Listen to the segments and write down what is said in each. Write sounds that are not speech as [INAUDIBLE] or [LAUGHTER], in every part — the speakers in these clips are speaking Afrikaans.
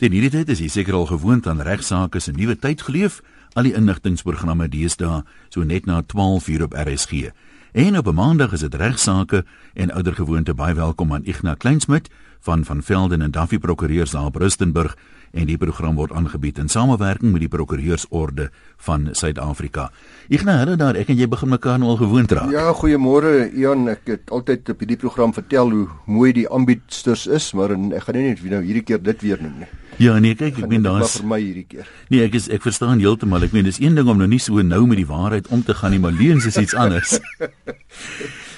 Teen hierdie tyd is jy seker al gewoond aan regsaake se nuwe tyd geleef, al die inligtingprogramme deesdae so net na 12:00 op RSG. En op 'n maandag is dit regsaake en oudergewoonte baie welkom aan Ignas Kleinsmid van van Velden en Duffy Prokureurs daar op Rustenburg en die program word aangebied in samewerking met die Prokureursorde van Suid-Afrika. Ignas, hallo daar, ek en jy begin mekaar nou al gewoond raak. Ja, goeiemôre Ian, ek het altyd op hierdie program vertel hoe mooi die aanbiedsters is, maar ek gaan nie net nou hierdie keer dit weer noem nie. Ja, nee, kyk, ek meen daar's vir my hierdie keer. Nee, ek is ek verstaan heeltemal. Ek meen dis een ding om nou nie so nou met die waarheid om te gaan nie, maar leuns is iets anders. [LAUGHS]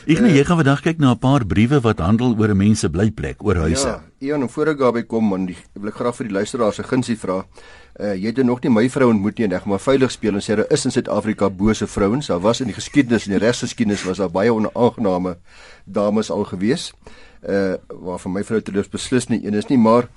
Ek nee, jy gaan vandag kyk na 'n paar briewe wat handel oor 'n mens se blyplek, oor huise. Ja, Ian, voor ek daarby kom, man, die, ek wil graag vir die luisteraars 'n gunsie vra. Uh jy het nog nie my vrou ontmoet nie en ek gaan maar veilig speel en sê daar is in Suid-Afrika bose vrouens. Daar was in die geskiedenis en die regsgeskiedenis was daar baie onaangename dames al gewees. Uh waarvan my vrou terloops beslis nie een is nie, maar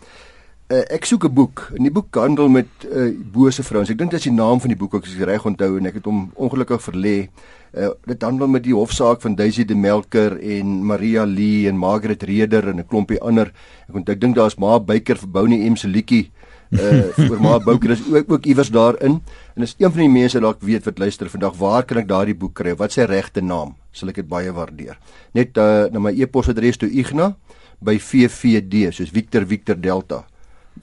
Uh, ek soek 'n boek. En die boek handel met uh, bose vrouens. Ek dink dit is die naam van die boek ek reg onthou en ek het hom ongelukkig verlê. Uh, dit handel met die hofsaak van Daisy de Melker en Maria Lee en Margaret Reder en 'n klompie ander. Ek onthou ek dink daar's Ma Beyker vir Bounie M se liedjie uh vir Ma Beyker is ook ook iewers daarin. En is een van die mense dalk weet wat luister vandag, waar kan ek daardie boek kry? Wat sy regte naam? Sal ek dit baie waardeer. Net uh, na my e-posadres toe Igna by VVD soos Victor Victor Delta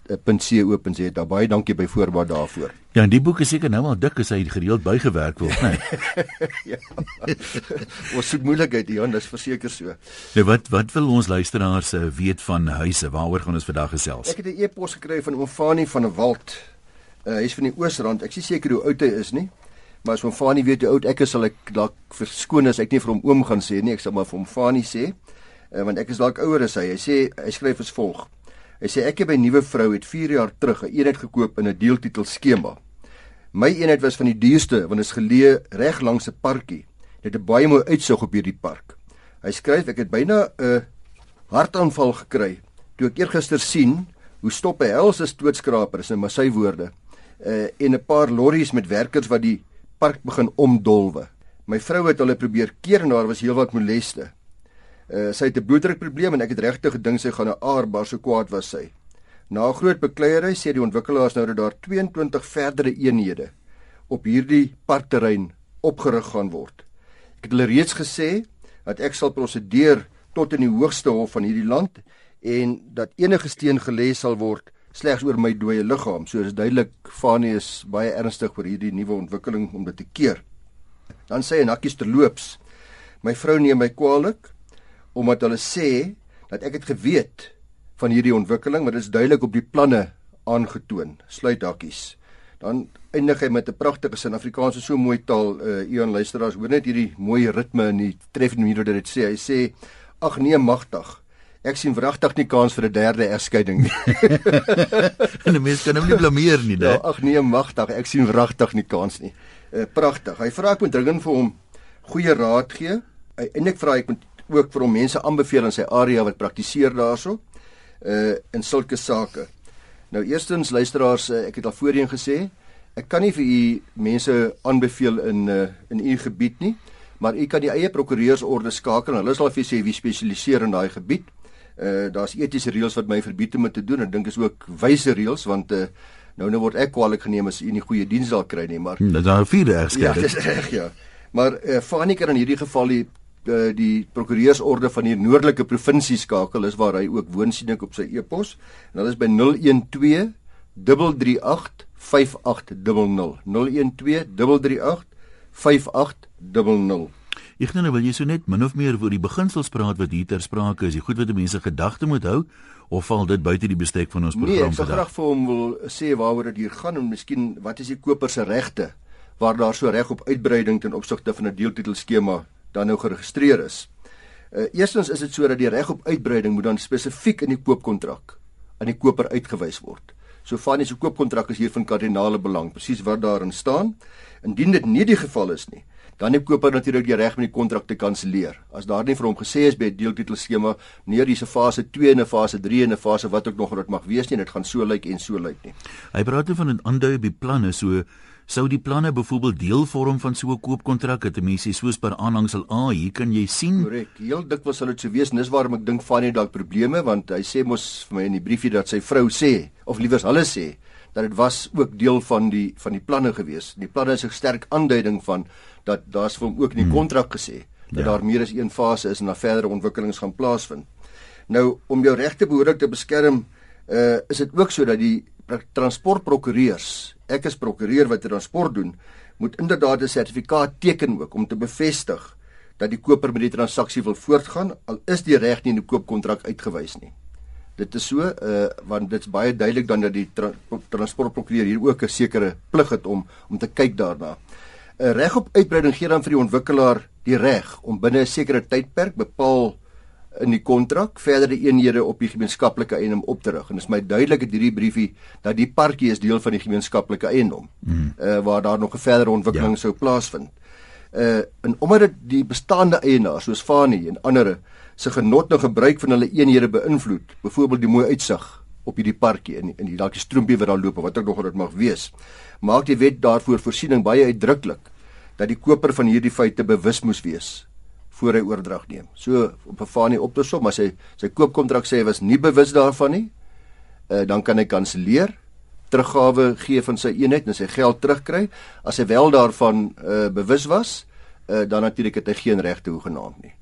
.co.za. Daar baie dankie by voorbaat daarvoor. Ja, en die boek is seker nou al dik as hy gereeld bygewerk word, né? Nee. [LAUGHS] ja. Ons soek moeilikheid hier, dis verseker so. Nou wat wat wil ons luisteraars uh, weet van huise? Waaroor gaan ons vandag gesels? Ek het 'n e-pos gekry van Omfani van 'n Wald. Uh, hy is van die Oosrand. Ek is seker hoe oud hy is, nie? Maar as Omfani weet hoe oud ek is, sal ek dalk verskoon as ek nie vir hom oom gaan sê nie. Ek sal maar vir Omfani sê. Uh, want ek is dalk ouer as hy. Hy sê hy skryf as volg: Hy sê ek en my nuwe vrou het 4 jaar terug 'n eenheid gekoop in 'n deeltitel skema. My eenheid was van die duurste want dit is geleë reg langs 'n parkie. Dit het baie mooi uitsig op hierdie park. Hy skryf ek het byna 'n hartaanval gekry toe ek eergister sien hoe stop 'n helse stootskraper is in my sy woorde uh, en 'n paar lorries met werkers wat die park begin omdolwe. My vrou het hulle probeer keer en daar was heelwat moleste. Uh, sy het 'n bloeddrukprobleem en ek het regtig gedink sy gaan 'n aardbar so kwaad was sy. Na 'n groot bekleierery sê die ontwikkelaars nou dat daar 22 verdere eenhede op hierdie parkterrein opgerig gaan word. Ek het hulle reeds gesê dat ek sal prosedeer tot in die hoogste hof van hierdie land en dat enige steen gelê sal word slegs oor my dooie liggaam. So is duidelik Fanie is baie ernstig oor hierdie nuwe ontwikkeling om dit te keer. Dan sê hy nakkies terloops. My vrou neem my kwaliek omdat hulle sê dat ek het geweet van hierdie ontwikkeling, maar dit is duidelik op die planne aangetoon. Sluit hakkies. Dan eindig hy met 'n pragtige sin Afrikaans is so mooi taal. Uh Ian luisteraars, hoor net hierdie mooi ritme en die treffende manier hoe dit sê. Hy sê: "Ag nee, magtig. Ek sien wragtig nie kans vir 'n derde egskeiding nie." [LAUGHS] en 'n mens kan hom nie blameer nie, né? Ja, ag nee, magtig. Ek sien wragtig nie kans nie. Uh pragtig. Hy vra ek moet dringend vir hom goeie raad gee. Hy eindelik vra ek moet ook vir hom mense aanbeveel in sy area wat praktiseer daarso uh in sulke sake. Nou eerstens luisteraars, uh, ek het al voorheen gesê, ek kan nie vir u mense aanbeveel in uh in u gebied nie, maar u kan die eie prokureursorde skakel en hulle sal vir sê wie spesialiseer in daai gebied. Uh daar's etiese reëls wat my verbied om te doen. Ek dink is ook wyse reëls want uh nou nou word ek kwaliek geneem as u nie goeie diens sal kry nie, maar Dit daar vier regs Ja, [LAUGHS] dis reg ja. Maar uh Fanie kan in hierdie geval die die prokureursorde van die noordelike provinsie skakel is waar hy ook woon sien ek op sy e-pos en hulle is by 012 338 5800 012 338 5800 Ek nou wil jy so net min of meer oor die beginsels praat wat hier ter sprake is. Die goed wat mense gedagte moet hou of val dit buite die bestek van ons program vandag? Nee, ek sou graag vir hom wil sê waaroor dit hier gaan en miskien wat is die koper se regte waar daar so reg op uitbreiding ten opsigte van 'n deeltitel skema dan nou geregistreer is. Uh eerstens is dit sodat die reg op uitbreiding moet dan spesifiek in die koopkontrak aan die koper uitgewys word. So van die koopkontrak is hier van kardinale belang, presies wat daarin staan. Indien dit nie die geval is nie, dan het koper natuurlik die reg om die kontrak te kanselleer. As daar nie vir hom gesê is by 'n deeltitel skema, nee, dis 'n fase 2 en 'n fase 3 en 'n fase wat ook nog wat mag wees nie, dit gaan so lyk en so lyk nie. Hy praat dan van 'n aandui op die planne so Sou die planne byvoorbeeld deel vorm van so 'n koopkontrak het 'n mensie soos per aanhangsel A, hier kan jy sien. Korrek. Heel dikwels sal dit so wees. Dis waarom ek dink Fanny dalk probleme want hy sê mos vir my in die briefie dat sy vrou sê of liewers hulle sê dat dit was ook deel van die van die planne gewees. Die planne is 'n sterk aanduiding van dat daar's vir hom ook in die hmm. kontrak gesê dat ja. daar meer as een fase is en dan verdere ontwikkelings gaan plaasvind. Nou om jou regte behoorlik te beskerm, uh is dit ook so dat die transportprokureurs, ek is prokureur wat transport doen, moet inderdaad 'n sertifikaat teken ook om te bevestig dat die koper met die transaksie wil voortgaan al is die reg nie in die koopkontrak uitgewys nie. Dit is so uh want dit's baie duidelik dan dat die tra transportprokureur hier ook 'n sekere plig het om om te kyk daarna. 'n uh, Reg op uitbreiding gee dan vir die ontwikkelaar die reg om binne 'n sekere tydperk bepaal in die kontrak verdere eenhede op die gemeenskaplike eiendom op te rig. En dit is my duidelik in hierdie briefie dat die parkie is deel van die gemeenskaplike eiendom. Mm. Uh waar daar nog 'n verdere ontwikkeling ja. sou plaasvind. Uh en omdat dit die bestaande eienaars soos Fani en ander se genot en gebruik van hulle eenhede beïnvloed, byvoorbeeld die mooi uitsig op hierdie parkie en in die dalk die stroompie wat daar loop of wat ook nog dit mag wees, maak die wet daarvoor voorsiening baie uitdruklik dat die koper van hierdie feite bewus moes wees voor hy oordrag neem. So op 'n fanie op te som, as hy sy koopkontrak sê hy was nie bewus daarvan nie, uh, dan kan hy kanselleer, teruggawe gee van sy eenheid en sy geld terugkry. As hy wel daarvan uh, bewus was, uh, dan natuurlik het hy geen regte hoegenaamd nie.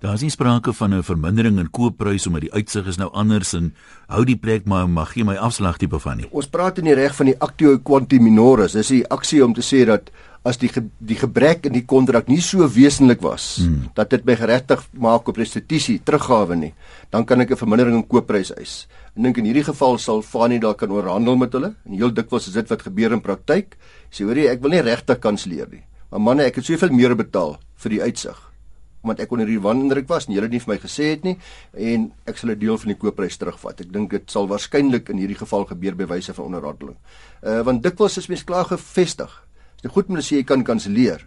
Daar is nie sprake van 'n vermindering in koopprys omdat die uitsig is nou anders en hou die plek maar mag gee my afslag tipe van nie. Ons praat in die reg van die actio quanti minoris. Dis die aksie om te sê dat as die ge, die gebrek in die kontrak nie so wesentlik was hmm. dat dit my geregtig maak op restituisie teruggawe nie, dan kan ek 'n vermindering in koopprys eis. Ek dink in hierdie geval sal Fanie daar kan oorhandel met hulle en heel dikwels is dit wat gebeur in praktyk. Sê hoor jy, ek wil nie regtig kanselleer nie. Maar manne, ek het soveel meer betaal vir die uitsig omdat ek onder hierdie wanindruk was en julle het nie vir my gesê het nie en ek sal 'n deel van die koopprys terugvat. Ek dink dit sal waarskynlik in hierdie geval gebeur by wyse van onderhandeling. Uh want dikwels is mens klaar gevestig Dit is goed om te sê jy kan kanselleer.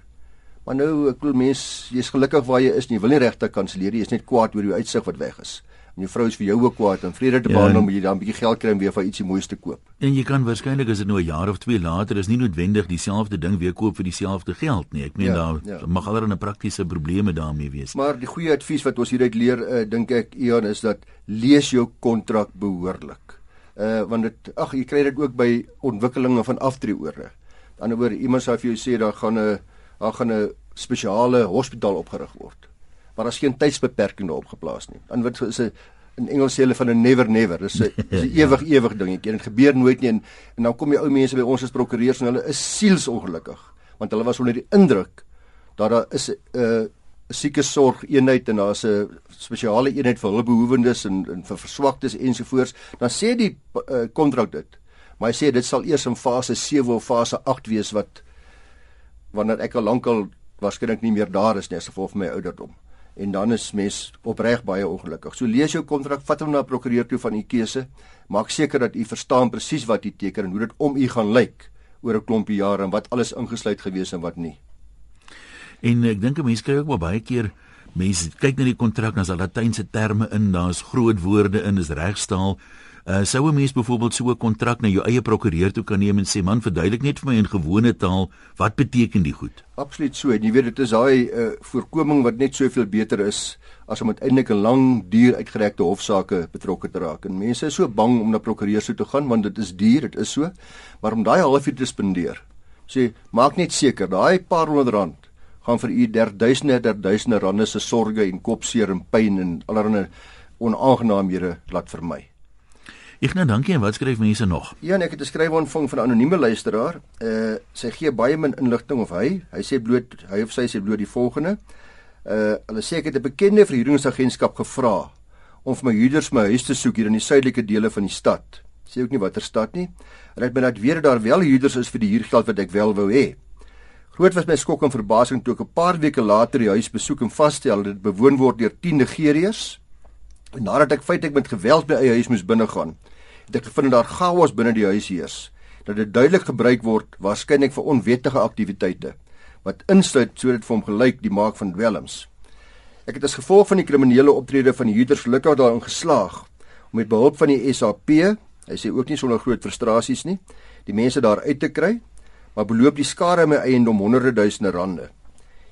Maar nou ek wil mens jy's gelukkig waar jy is nie. Jy wil nie regtig kanselleer nie. Jy is net kwaad oor jou uitsig wat weg is. En jou vrou is vir jou ook kwaad en vrede te behandel ja, moet jy dan 'n bietjie geld kry om weer vir ietsie moois te koop. En jy kan waarskynlik as dit nou 'n jaar of 2 later is nie noodwendig dieselfde ding weer koop vir dieselfde geld nie. Ek meen ja, daar ja. mag allerlei praktiese probleme daarmee wees. Maar die goeie advies wat ons hieruit leer, uh, dink ek Ian is dat lees jou kontrak behoorlik. Uh want dit ag jy kry dit ook by ontwikkelinge van aftreeore ander woorde iemand sou vir jou sê daar gaan 'n daar gaan 'n spesiale hospitaal opgerig word. Maar daar's geen tydsbeperking daarop geplaas nie. Dan word is 'n in Engels sê hulle van 'n never never. Dis 'n is 'n ewig ewig dingetjie. Dit gebeur nooit nie en, en dan kom die ou mense by ons as prokureurs en hulle is sielsongelukkig want hulle was onder die indruk dat daar is 'n uh, sieke sorg eenheid en daar's 'n spesiale eenheid vir hulpbehoewendes en, en vir verswaktes ensovoorts. Dan sê die uh, kontrak dit maar hy sê dit sal eers in fase 7 of fase 8 wees wat wanneer ek al lankal waarskynlik nie meer daar is nie as gevolg van my ouderdom en dan is mens opreg baie ongelukkig. So lees jou kontrak, vat hom na 'n prokureur toe van u keuse, maak seker dat u verstaan presies wat u teken en hoe dit om u gaan lyk oor 'n klompie jare en wat alles ingesluit gewees en wat nie. En ek dink 'n mens kry ook baie keer mense kyk na die kontrak en as daar latynse terme in, daar's groot woorde in, is regstaal. Uh, sou 'n mens byvoorbeeld so 'n kontrak na jou eie prokureur toe kan neem en sê man verduidelik net vir my in gewone taal wat beteken die goed? Absoluut so. Jy weet dit is daai uh, voorkoming wat net soveel beter is as om uiteindelik 'n lang duur uitgerekte hofsaake betrokke te raak. En mense is so bang om na prokureurs toe te gaan want dit is duur, dit is so. Maar om daai halfuur te spandeer. Sê maak net seker daai paar honderd rand gaan vir u der duisende der duisende rande se sorges en kopseer en pyn en allerlei onaangenaamhede laat vermy. Ek nou dankie en wat skryf mense nog? Ja, ek het 'n skryf ontvang van 'n anonieme luisteraar. Uh sy gee baie min inligting of hy, hy sê bloot hy of sy sê bloot die volgende. Uh hulle sê ek het 'n bekende verhuuringsagentskap gevra om vir my huurders my huis te soek hier in die suidelike dele van die stad. Sê ook nie watter stad nie. Hulle het my laat weet dat daar wel huurders is vir die huurgeld wat ek wel wou hê. Groot was my skok en verbasing toe ek 'n paar weke later die huis besoek en vasstel dat dit bewoon word deur 10 Nigeriërs. En nadat ek feitelik met geweld by eie huis moes binnegaan, het ek gevind daar chaos binne die huis heers. Dat dit duidelik gebruik word waarskynlik vir onwettige aktiwiteite wat insluit sodat vir hom gelyk die maak van dwelms. Ek het as gevolg van die kriminele optrede van die huurders gelukkig daarin geslaag om met behulp van die SAP, hy sê ook nie sonder groot frustrasies nie, die mense daar uit te kry. maar beloop die skade in my eiendom honderde duisende rande.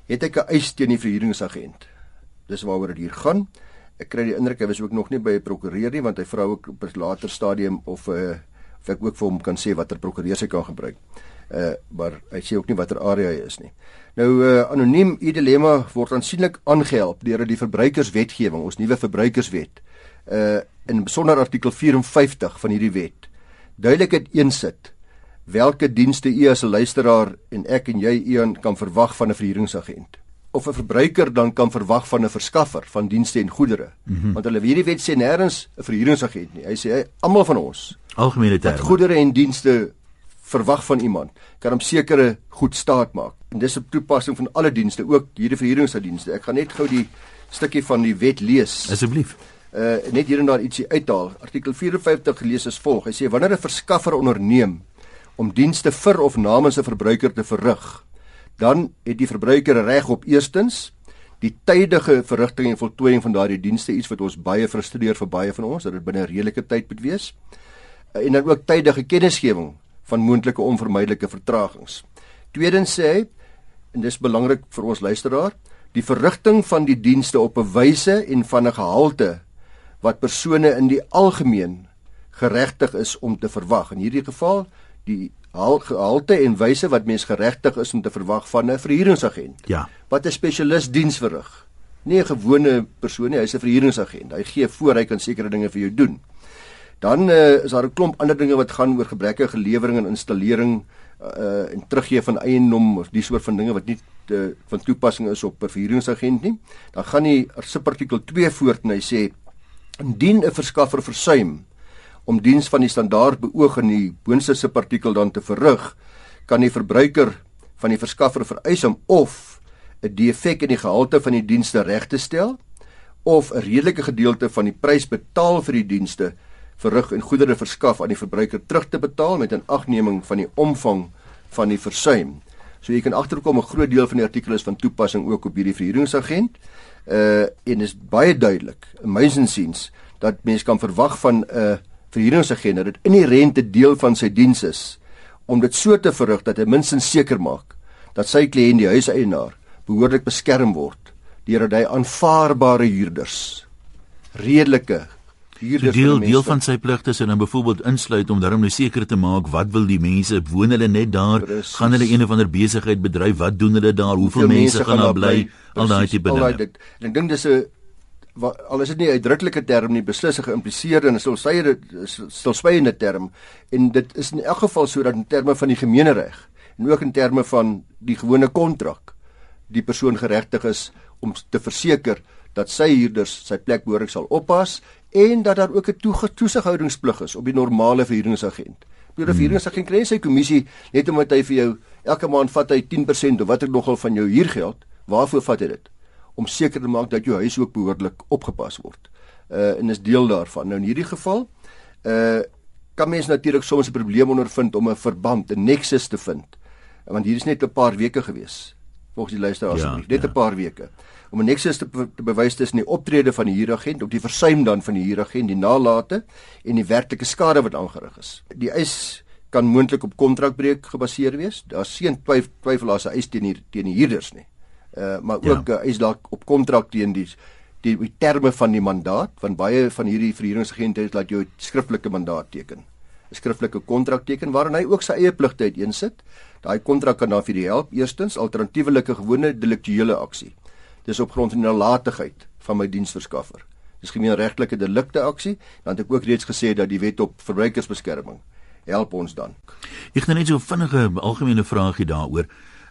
Het ek 'n eis teen die verhuuringsagent. Dis waaroor dit hier gaan. Ek kry die indruk hy was ook nog nie by 'n prokureur nie want hy vra ook op 'n later stadium of uh, of ek ook vir hom kan sê watter prokureur hy kan gebruik. Uh maar hy sê ook nie watter area hy is nie. Nou uh anoniem u dilemma word aansienlik aangehelp deur die verbruikerswetgewing, ons nuwe verbruikerswet. Uh in besonder artikel 54 van hierdie wet. Duidelik het eensit watter dienste u as 'n luisteraar en ek en jy Ian kan verwag van 'n verhuuringsagent of 'n verbruiker dan kan verwag van 'n verskaffer van dienste en goedere. Mm -hmm. Want hulle hierdie wet sê nêrens 'n verhuuringsagent nie. Hy sê hy almal van ons algemene terme goedere en dienste verwag van iemand kan hom sekere goed staat maak. En dis 'n toepassing van alle dienste, ook hierdie verhuuringsdienste. Ek gaan net gou die stukkie van die wet lees. Asseblief. Uh net hier en daar ietsie uithaal. Artikel 54 gelees as volg. Hy sê wanneer 'n verskaffer onderneem om dienste vir of namens 'n verbruiker te verrig, dan het die verbruiker reg op eerstens die tydige verrigting en voltooiing van daardie dienste iets wat ons baie frustreer vir baie van ons dat dit binne 'n redelike tyd moet wees en dan ook tydige kennisgewing van moontlike onvermydelike vertragings. Tweedens sê hy en dis belangrik vir ons luisteraar, die verrigting van die dienste op 'n wyse en van 'n gehalte wat persone in die algemeen geregtig is om te verwag. In hierdie geval die gehalte en wyse wat mens geregtig is om te verwag van 'n verhuuringsagent. Ja. Wat 'n spesialis diens verrig. Nie 'n gewone persoon nie, hy's 'n verhuuringsagent. Hy gee voor hy kan sekere dinge vir jou doen. Dan uh, is daar 'n klomp ander dinge wat gaan oor gebrekkige lewering en installering uh en teruggee van eiendom of die soort van dinge wat nie te, van toepassing is op 'n verhuuringsagent nie. Dan gaan die subartikel 2 voort en hy sê indien 'n verskaffer versuim om diens van die standaard beoog in die boonste subartikel dan te verrig, kan die verbruiker van die verskaffer vereis om of 'n defek in die gehalte van die dienste reg te stel of 'n redelike gedeelte van die prys betaal vir die dienste verrig en goedere verskaf aan die verbruiker terug te betaal met 'n agneming van die omvang van die versuim. So jy kan agterkom 'n groot deel van die artikel is van toepassing ook op hierdie verhuuringsagent. Uh en is baie duidelik, in my insiens, dat mens kan verwag van 'n uh, verhuuringsagent dat dit inherente deel van sy diens is om dit so te verrig dat hy minstens seker maak dat sy kliënt die huiseienaar behoorlik beskerm word deur dat hy aanvaarbare huurders redelike huurders so deel deel van sy pligte is dan byvoorbeeld insluit om daarom nou seker te maak wat wil die mense? Woon hulle net daar? Precies. gaan hulle een of ander besigheid bedryf? Wat doen hulle daar? Hoeveel, hoeveel mense, mense gaan daar bly, al daai tipe dinge. ek dink dis 'n al is dit nie 'n uitdruklike term nie beslis geïmpliseerde en sou spesifieke term en dit is in elk geval sodat in terme van die gemeenereg en ook in terme van die gewone kontrak die persoon geregtig is om te verseker dat sy huurders sy plek behoorlik sal oppas en dat daar ook 'n toesighouingsplig is op die normale verhuuringsagent. Die hmm. verhuuringsagent kry sy kommissie net omdat hy vir jou elke maand vat hy 10% of wat ek nogal van jou huurgeld. Waarvoor vat hy dit? Om seker te maak dat jou huis ook behoorlik opgepas word. Uh en is deel daarvan. Nou in hierdie geval uh kan mens natuurlik soms 'n probleem ondervind om 'n verband, 'n nexus te vind. Want hier is net 'n paar weke gewees volgens die luisteraar asseblief, ja, net 'n ja. paar weke om 'n nexus te, te bewys tussen die optrede van die huuragent op die versuim dan van die huuragent, die nalate en die werklike skade wat aangerig is. Die eis kan moontlik op kontrakbreuk gebaseer wees. Daar's geen twyf, twyfel as 'n eis teen die teen die huurders nie. Uh maar ook 'n ja. eis dalk op kontrak teen die die, die terme van die mandaat, want baie van hierdie verhuuringsagente het laat jou skriftelike mandaat teken. 'n Skriftelike kontrak teken waarin hy ook sy eie pligte uiteensit. Daai kontrak kan dan vir die help eerstens alternatiewelike gewone deliktuele aksie dis op grond van nalatigheid van my diensverskaffer. Dis gemeenregtelike delikte aksie, dan het ek ook reeds gesê dat die wet op verbruikersbeskerming help ons dan. Ek het net so vinnige algemene vraagie daaroor.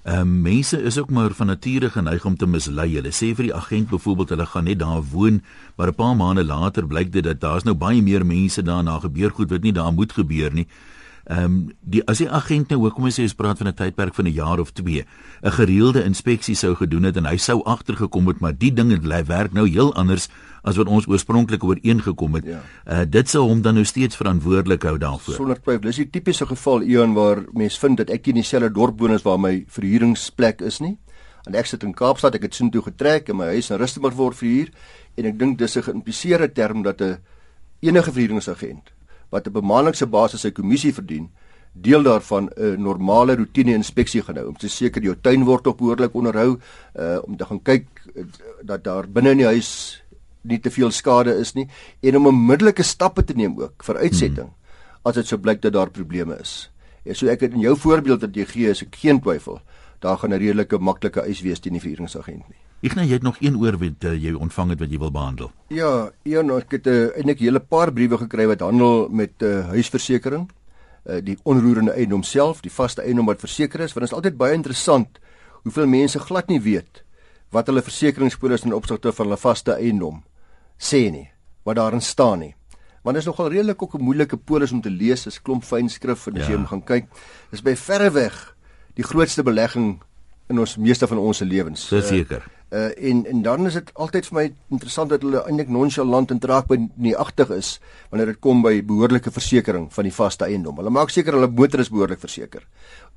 Ehm um, mense is ook maar van nature geneig om te mislei. Hulle sê vir die agent byvoorbeeld hulle gaan net daar woon, maar 'n paar maande later blyk dit dat daar's nou baie meer mense daar na gebeur goed wat nie daar moet gebeur nie. Ehm um, die as die agent nou hoekom sê jy praat van 'n tydperk van 'n jaar of 2, 'n gereelde inspeksie sou gedoen het en hy sou agtergekom het maar die ding het werk nou heel anders as wat ons oorspronklik ooreengekom het. Ja. Uh dit sou hom dan nou steeds verantwoordelik hou daarvoor. Sonder twyfel, dis 'n tipiese geval Ian waar mense vind dat ek nie dieselfde dorp woon as waar my verhuuringsplek is nie. En ek sit in Kaapstad, ek het soontoe getrek en my huis in Rustenburg word verhuur en ek dink dis 'n geïmpliseerde term dat 'n enige verhuuringsagent wat op 'n maandelikse basis sy kommissie verdien, deel daarvan 'n uh, normale roetine inspeksie gaan hou om te seker jou tuin word op behoorlik onderhou, uh om te gaan kyk uh, dat daar binne in die huis nie te veel skade is nie en om onmiddellike stappe te neem ook vir uitsetting hmm. as dit sou blyk dat daar probleme is. En so ek het in jou voorbeeld wat jy gee, is ek geen twyfel, daar gaan 'n redelike maklike eis wees teen die vereringsagent nie. Ek nou jy het nog een oor wat uh, jy ontvang het wat jy wil behandel. Ja, ja, nou ek het uh, eintlik 'n hele paar briewe gekry wat handel met uh, huisversekering. Uh, die onroerende eiendom self, die vaste eiendom wat verseker is, want dit is altyd baie interessant hoeveel mense glad nie weet wat hulle versekeringspolis in opsigte van hulle vaste eiendom sê nie, wat daarin staan nie. Want dit is nogal redelik ook 'n moeilike polis om te lees, dis klomp fyn skrif en as ja. jy hom gaan kyk, dis by verre weg die grootste belegging in ons meeste van ons se lewens. Verseker. Uh, Uh en en dan is dit altyd vir my interessant dat hulle eintlik nonchalant en traag by nie agtig is wanneer dit kom by behoorlike versekerings van die vaste eiendom. Hulle maak seker hulle motor is behoorlik verseker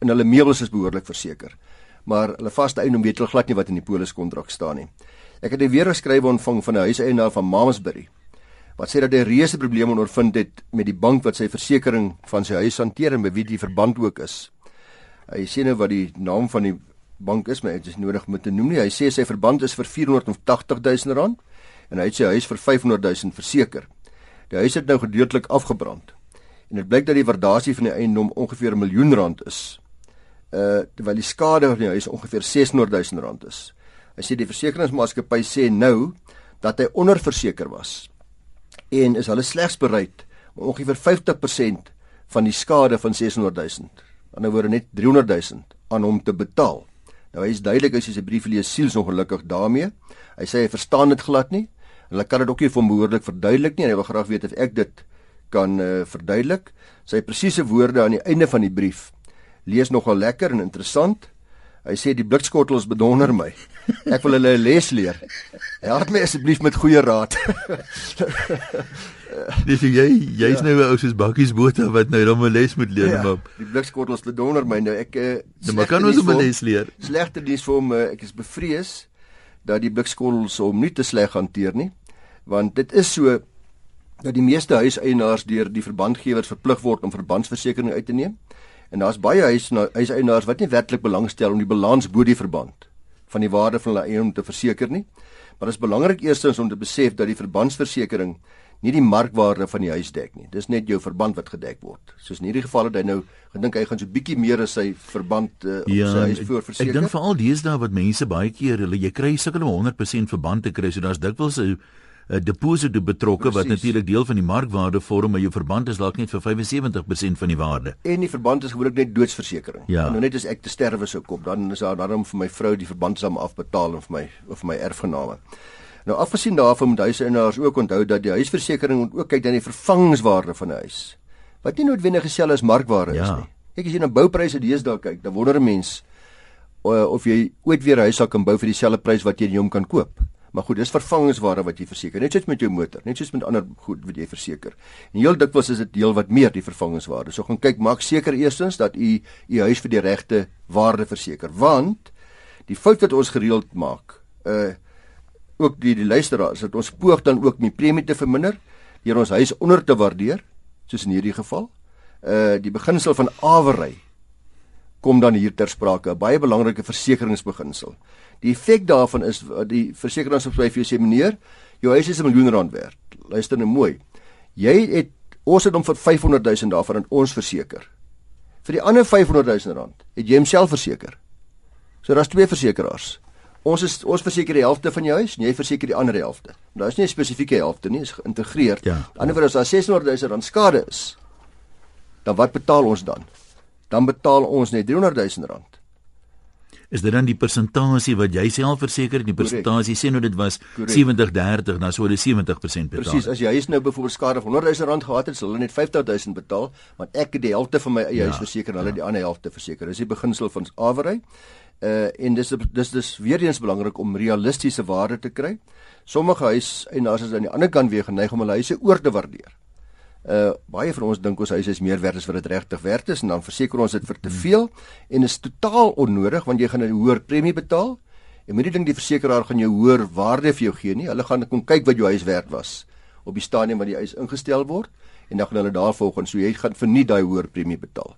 en hulle meubels is behoorlik verseker. Maar hulle vaste eiendom weet hulle glad nie wat in die poliskontrak staan nie. Ek het 'n weer geskrywe ontvang van 'n huiseienaar van Mamasbury wat sê dat hy reuse probleme ondervind het met die bank wat sy versekerings van sy huis hanteer en by wie die verband ook is. Hy sê nou wat die naam van die bank is, maar dit is nodig om te noem nie. Hy sê sy verband is vir 480 000 rand en hy het sy huis vir 500 000 verseker. Die huis het nou gedeeltelik afgebrand. En dit blyk dat die waardasie van die eiendom ongeveer 'n miljoen rand is. Uh terwyl die skade aan die huis ongeveer 600 000 rand is. Hy sê die versekeringsmaatskappy sê nou dat hy onderverseker was en is hulle slegs bereid om ongeveer 50% van die skade van 600 000, aan die woorde net 300 000 aan hom te betaal. Nou hy is duidelik as jy sy brief lees, siels ongelukkig daarmee. Hy sê hy verstaan dit glad nie. Hulle kan dit ook nie vir hom behoorlik verduidelik nie en hy wil graag weet of ek dit kan uh, verduidelik. Sy presiese woorde aan die einde van die brief lees nogal lekker en interessant. Hy sê die blikskottels bedonder my. Ek wil hulle 'n les leer. Help my asseblief met goeie raad. [LAUGHS] Dis jy jy's ja. nou 'n ou soos bakkies bote wat nou dan 'n les moet leer ja, maar die blikskottels te donder my nou ek uh, maar kan ons 'n les leer. Slegter nuus vir hom uh, ek is bevrees dat die blikskottels hom nie te sleg hanteer nie want dit is so dat die meeste huiseienaars deur die verbandgewers verplig word om verbandsversekering uit te neem en daar's baie huiseienaars wat nie werklik belangstel om die balans bo die verband van die waarde van hulle eiendom te verseker nie maar dit is belangrik eerstens om te besef dat die verbandsversekering nie die markwaarde van die huis dek nie. Dis net jou verband wat gedek word. Soos in hierdie geval het hy nou gedink hy gaan so bietjie meer as sy verband uh, op ja, sy huis voorverseker. Ek dink veral deesdae wat mense baie keer hulle jy kry sukkel om 100% verband te kry, so daar's dikwels 'n 'n deposito betrokke wat natuurlik deel van die markwaarde vorm, maar jou verband is dalk net vir 75% van die waarde. En die verband is gewoonlik net doodsversekering. Ja. En nou net as ek te sterwe sou kom, dan is daar daarom vir my vrou die verband sal afbetaal en vir my of my erfgename. Nou afgesien daarvan moet huiseienars ook onthou dat die huisversekering ook kyk na die vervangingswaarde van 'n huis. Wat nie noodwendig gestel as markwaarde ja. is nie. Kyk as jy na boupryse deesdae kyk, dan wonder 'n mens of jy ooit weer 'n huis sal kan bou vir dieselfde prys wat jy hom kan koop. Maar goed, dis vervangingswaarde wat jy verseker. Net soos met jou motor, net soos met ander goed wat jy verseker. En heel dikwels is dit deel wat meer die vervangingswaarde. So gaan kyk, maak seker eerstens dat u u huis vir die regte waarde verseker, want die fout wat ons gereeld maak, uh ook die die luisteraars dat ons poog dan ook die premie te verminder deur ons huis onder te waardeer soos in hierdie geval. Uh die beginsel van awery kom dan hier ter sprake, 'n baie belangrike versekeringsbeginsel. Die effek daarvan is die versekeringsmaatskappy vir jou sê meneer, jou huis is 'n miljoen rand werd. Luister nou mooi. Jy het ons het hom vir 500 000 daarvan aan ons verseker. Vir die ander 500 000 rand het jy homself verseker. So daar's twee versekeraars. Ons is ons verseker die helfte van jou huis en jy verseker die ander helfte. Daar is nie 'n spesifieke helfte nie, is geïntegreer. Ja. Aan die ander wyse as daar 600 000 rand skade is, dan wat betaal ons dan? Dan betaal ons net 300 000 rand. Is dit dan die persentasie wat jy self verseker? Die persentasie sê nou dit was 70-30, dan sou hulle 70% betaal. Presies, as jy huis nou byvoorbeeld skade van 100 000 rand gehad het, sal hulle net 50 000 betaal, want ek het die helfte van my eie ja, huis verseker en hulle ja. die ander helfte verseker. Dis die beginsel van awery. Uh en dis dis dis weer eens belangrik om realistiese waarde te kry. Sommige huiseienaars is aan die ander kant weer geneig om hulle huise oor te waardeer. Uh baie van ons dink ons huis is meer werd as wat dit regtig werd is en dan verseker ons dit vir te veel en is totaal onnodig want jy gaan 'n hoër premie betaal. En moenie dink die versekeraar gaan jou hoër waarde vir jou gee nie. Hulle gaan kom kyk wat jou huis werd was op die stadium wat die huis ingestel word en dan gaan hulle daarvolgens so jy gaan vir nie daai hoër premie betaal.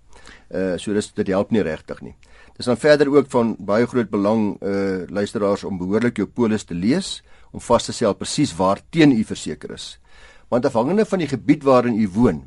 Uh so dis dit help nie regtig nie. Dis dan verder ook van baie groot belang uh luisteraars om behoorlik jou polis te lees om vas te stel presies waar teen u verseker is. Want afhangende van die gebied waarin u woon.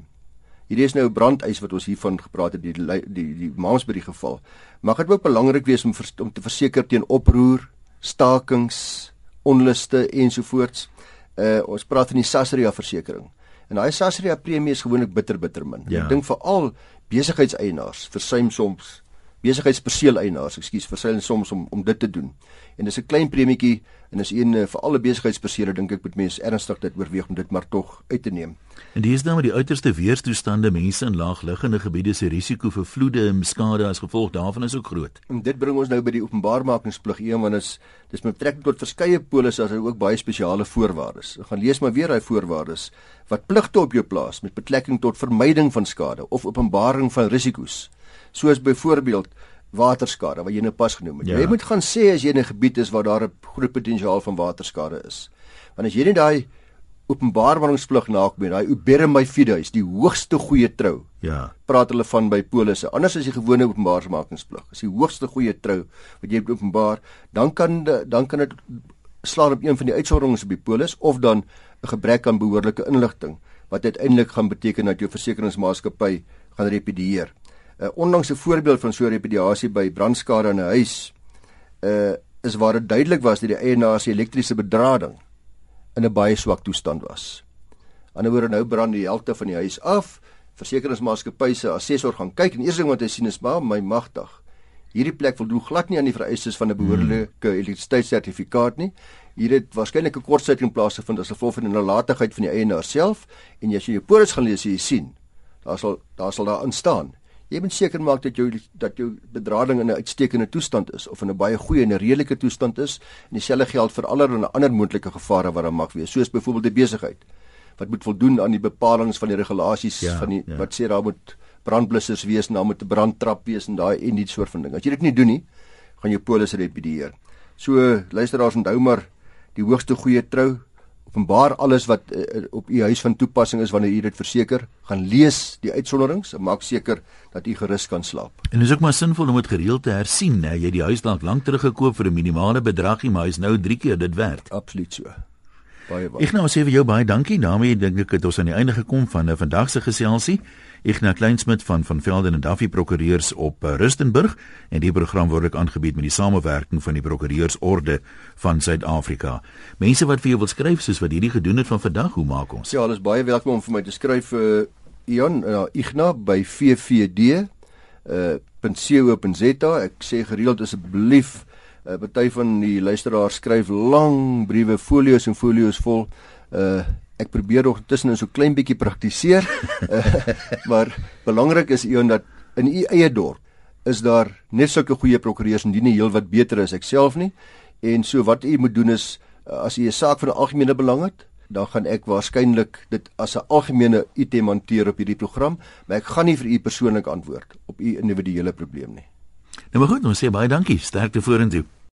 Hierdie is nou 'n brandeis wat ons hiervan gepraat het die die die, die Maamsbury geval. Mag dit ook belangrik wees om vers, om te verseker teen oproer, stakings, onluste ensovoorts. Uh ons praat van die Sasria versekering. En daai Sasria premie is gewoonlik bitter bitter min. Ja. Ek dink veral besigheidseienaars versuim soms besigheidsperseeleienaars, ekskuus, versuim soms om om dit te doen. En dis 'n klein premietjie en is een vir alle besigheidsperseele dink ek moet mense ernstig dit oorweeg om dit maar tog uit te neem. En dis nou met die uiterste weerstoestande mense in laagliggende gebiede se risiko vir vloede en skade as gevolg daarvan is ook groot. En dit bring ons nou by die openbaarmakingsplig een want is dis met betrekking tot verskeie polisse as hy ook baie spesiale voorwaardes. Ek gaan lees maar weer hy voorwaardes wat pligte op jou plaas met betrekking tot vermyding van skade of openbaring van risiko's soos byvoorbeeld waterskade wat jy nou pas genoem het. Ja. Jy moet gaan sê as jy in 'n gebied is waar daar 'n groot potensiaal van waterskade is. Want as jy net daai openbaarmaningsplig nakom, daai ubere my fides, die hoogste goeie trou. Ja. Praat hulle van by polisse. Anders as die gewone openbaarmaningsplig. As die hoogste goeie trou wat jy openbaar, dan kan dan kan dit slaan op een van die uitsonderings op die polis of dan 'n gebrek aan behoorlike inligting wat uiteindelik gaan beteken dat jou versekeringsmaatskappy gaan repedieer. Uh, ondanks 'n voorbeeld van so 'n repediasie by brandskade in 'n huis, uh is waar dit duidelik was dat die eienaar se elektriese bedrading in 'n baie swak toestand was. Anderswoorde nou brand die helfte van die huis af. Versekeringsmaatskappy se assessor gaan kyk en eers ding wat hy sien is maar my magtig. Hierdie plek voldoen glad nie aan die vereistes van 'n behoorlike hmm. elektrisiteitssertifikaat nie. Hier het waarskynlik 'n kortsluiting plaasgevind as gevolg van 'n nalatigheid van die eienaar self en as jy jou polis gaan lees, jy sien, daar sal daar sal daar instaan Jy moet seker maak dat jou dat jou bedrading in 'n uitstekende toestand is of in 'n baie goeie en 'n redelike toestand is en dieselfde geld vir allerlei ander moontlike gevare wat daar mag wees, soos byvoorbeeld 'n besigheid wat moet voldoen aan die bepalinge van die regulasies ja, van die ja. wat sê daar moet brandblussers wees, daar moet 'n brandtrap wees en daai en die soort van ding. As jy dit nie doen nie, gaan jou polis repedieer. So luisteraars onthou maar die hoogste goeie trou openbaar alles wat uh, op u huis van toepassing is wanneer u dit verseker, gaan lees die uitsonderings en maak seker dat u gerus kan slaap. En dis ook maar sinvol om dit gereeld te hersien, né? Jy het die huis dalk lank terug gekoop vir 'n minimale bedragie, maar hy's nou 3 keer dit werd. Absoluut so. Baie baie. Ek nou sê vir jou baie dankie. daarmee dink ek het ons aan die einde gekom van 'n vandag se geselsie. Ignas Kleinsmid van van Velden en Duffy Prokureurs op uh, Rustenburg en die program word ook aangebied met die samewerking van die Prokureursorde van Suid-Afrika. Mense wat vir jou wil skryf soos wat hierdie gedoen het van vandag, hoe maak ons? Ja, alles baie welkom om vir my te skryf vir uh, Ion uh, Ignas by VVD uh .co.za. Ek sê gereeld asseblief 'n uh, party van die luisteraars skryf lang briewe, folio's en folio's vol. Uh ek probeer nog tussenin so klein bietjie praktiseer. uh, [LAUGHS] maar belangrik is eon dat in u eie dorp is daar net sulke goeie prokureurs en die nie heel wat beter is ek self nie. En so wat u moet doen is uh, as u 'n saak van algemene belang het, dan gaan ek waarskynlik dit as 'n algemene item hanteer op hierdie program, maar ek gaan nie vir u persoonlik antwoord op u individuele probleem nie. Nou maar goed, ons sê baie dankie. Sterkte vorentoe.